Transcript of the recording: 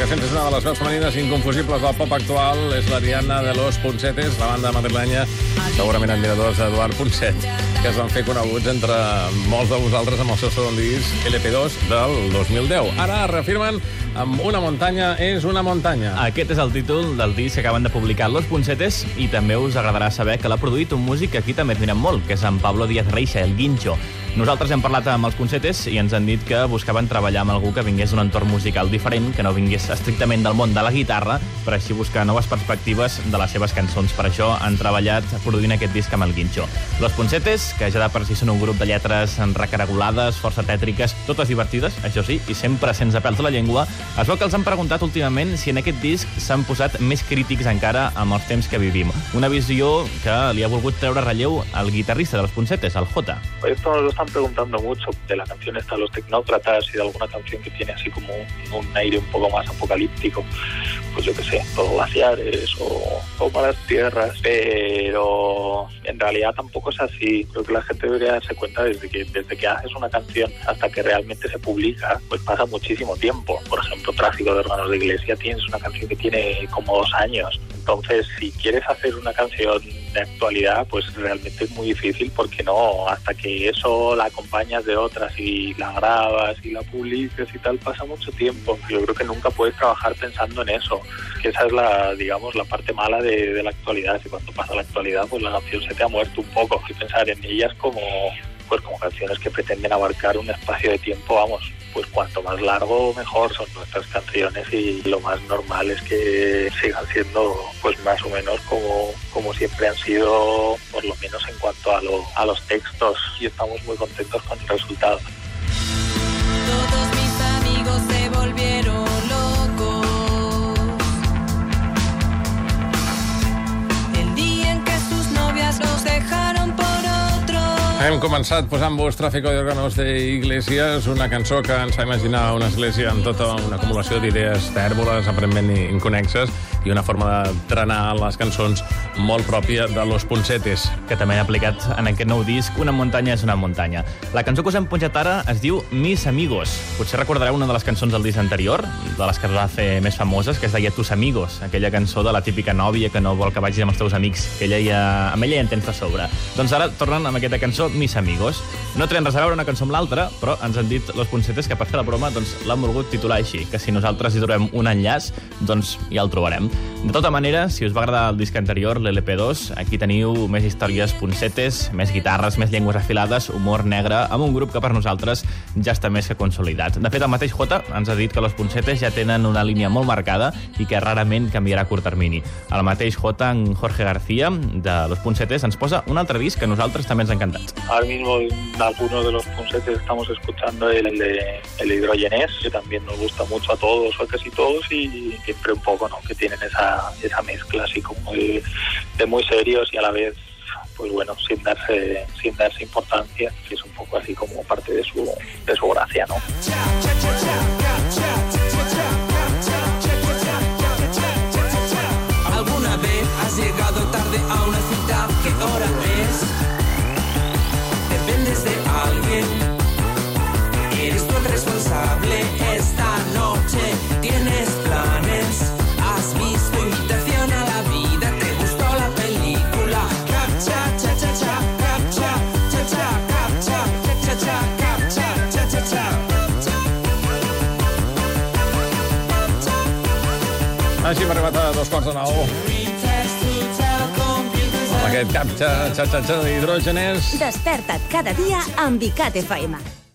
una de les veus femenines inconfusibles del pop actual és l'Ariana de los Poncetes, la banda madrilenya, segurament admiradors d'Eduard Poncet, que es van fer coneguts entre molts de vosaltres amb el seu segon disc LP2 del 2010. Ara reafirmen amb una muntanya és una muntanya. Aquest és el títol del disc que acaben de publicar Los Puncetes i també us agradarà saber que l'ha produït un músic que aquí també admirem molt, que és en Pablo Díaz Reixa, el Guincho. Nosaltres hem parlat amb els Puncetes i ens han dit que buscaven treballar amb algú que vingués d'un entorn musical diferent, que no vingués estrictament del món de la guitarra, per així buscar noves perspectives de les seves cançons. Per això han treballat produint aquest disc amb el Guincho. Los Puncetes, que ja de per si són un grup de lletres recaragolades, força tètriques, totes divertides, això sí, i sempre sense pèls a la llengua, es veu que els han preguntat últimament si en aquest disc s'han posat més crítics encara amb els temps que vivim. Una visió que li ha volgut treure relleu al guitarrista de los Puncetes, el Jota. Esto nos lo están preguntando mucho de la canción esta Los Tecnócratas y de alguna canción que tiene así como un, un aire un poco más apocalíptico, pues yo qué sé, los glaciares o, o malas tierras, pero en realidad tampoco es así. Creo que la gente debería darse cuenta desde que desde que haces una canción hasta que realmente se publica, pues pasa muchísimo tiempo. Por ejemplo, Tráfico de órganos de iglesia tienes una canción que tiene como dos años. Entonces, si quieres hacer una canción de actualidad, pues realmente es muy difícil porque no, hasta que eso la acompañas de otras y la grabas y la publicas y tal, pasa mucho tiempo. Yo creo que nunca puedes trabajar pensando en eso. Que esa es la, digamos, la parte mala de, de la actualidad. Y cuando pasa la actualidad, pues la canción se te ha muerto un poco. Y pensar en ellas como pues como canciones que pretenden abarcar un espacio de tiempo, vamos, pues cuanto más largo mejor son nuestras canciones y lo más normal es que sigan siendo pues más o menos como, como siempre han sido, por lo menos en cuanto a, lo, a los textos y estamos muy contentos con el resultado. Hem començat posant-vos Tráfico de órganos de Iglesias, una cançó que ens fa imaginar una església amb tota una acumulació d'idees tèrboles, aparentment inconexes, i una forma de trenar les cançons molt pròpia de Los Poncetes. que també han aplicat en aquest nou disc Una muntanya és una muntanya. La cançó que us hem punxat ara es diu Mis Amigos. Potser recordareu una de les cançons del disc anterior, de les que es va fer més famoses, que es deia Tus Amigos, aquella cançó de la típica nòvia que no vol que vagis amb els teus amics, que ella ja, amb ella ja en tens de sobre. Doncs ara tornen amb aquesta cançó Mis Amigos. No tenen res a veure una cançó amb l'altra, però ens han dit los puncetes que per fer la broma doncs, l'han volgut titular així, que si nosaltres hi trobem un enllaç, doncs ja el trobarem. De tota manera, si us va agradar el disc anterior, l'LP2, aquí teniu més històries puncetes, més guitarres, més llengües afilades, humor negre, amb un grup que per nosaltres ja està més que consolidat. De fet, el mateix Jota ens ha dit que los puncetes ja tenen una línia molt marcada i que rarament canviarà a curt termini. El mateix Jota, en Jorge García, de los puncetes, ens posa un altre disc que a nosaltres també ens ha encantat. Ahora mismo algunos de los punsetes estamos escuchando el de el hidrogenés, que también nos gusta mucho a todos o a casi todos y siempre un poco, ¿no? Que tienen esa, esa mezcla así como de, de muy serios y a la vez pues bueno, sin darse, sin darse importancia, que es un poco así como parte de su, de su gracia, ¿no? Dependes de alguien. Eres tú responsable esta noche. Tienes planes. Has visto invitación a la vida. Te gustó la película. Captcha, cha, cha, cha. Captcha, cha, cha. Cha, cha, cha. Cha, cha, cha. Així hem arribat a dos quarts. Aquest cap xa, xa, xa, xa d'hidrògenes. Desperta't cada dia amb ICAT FM.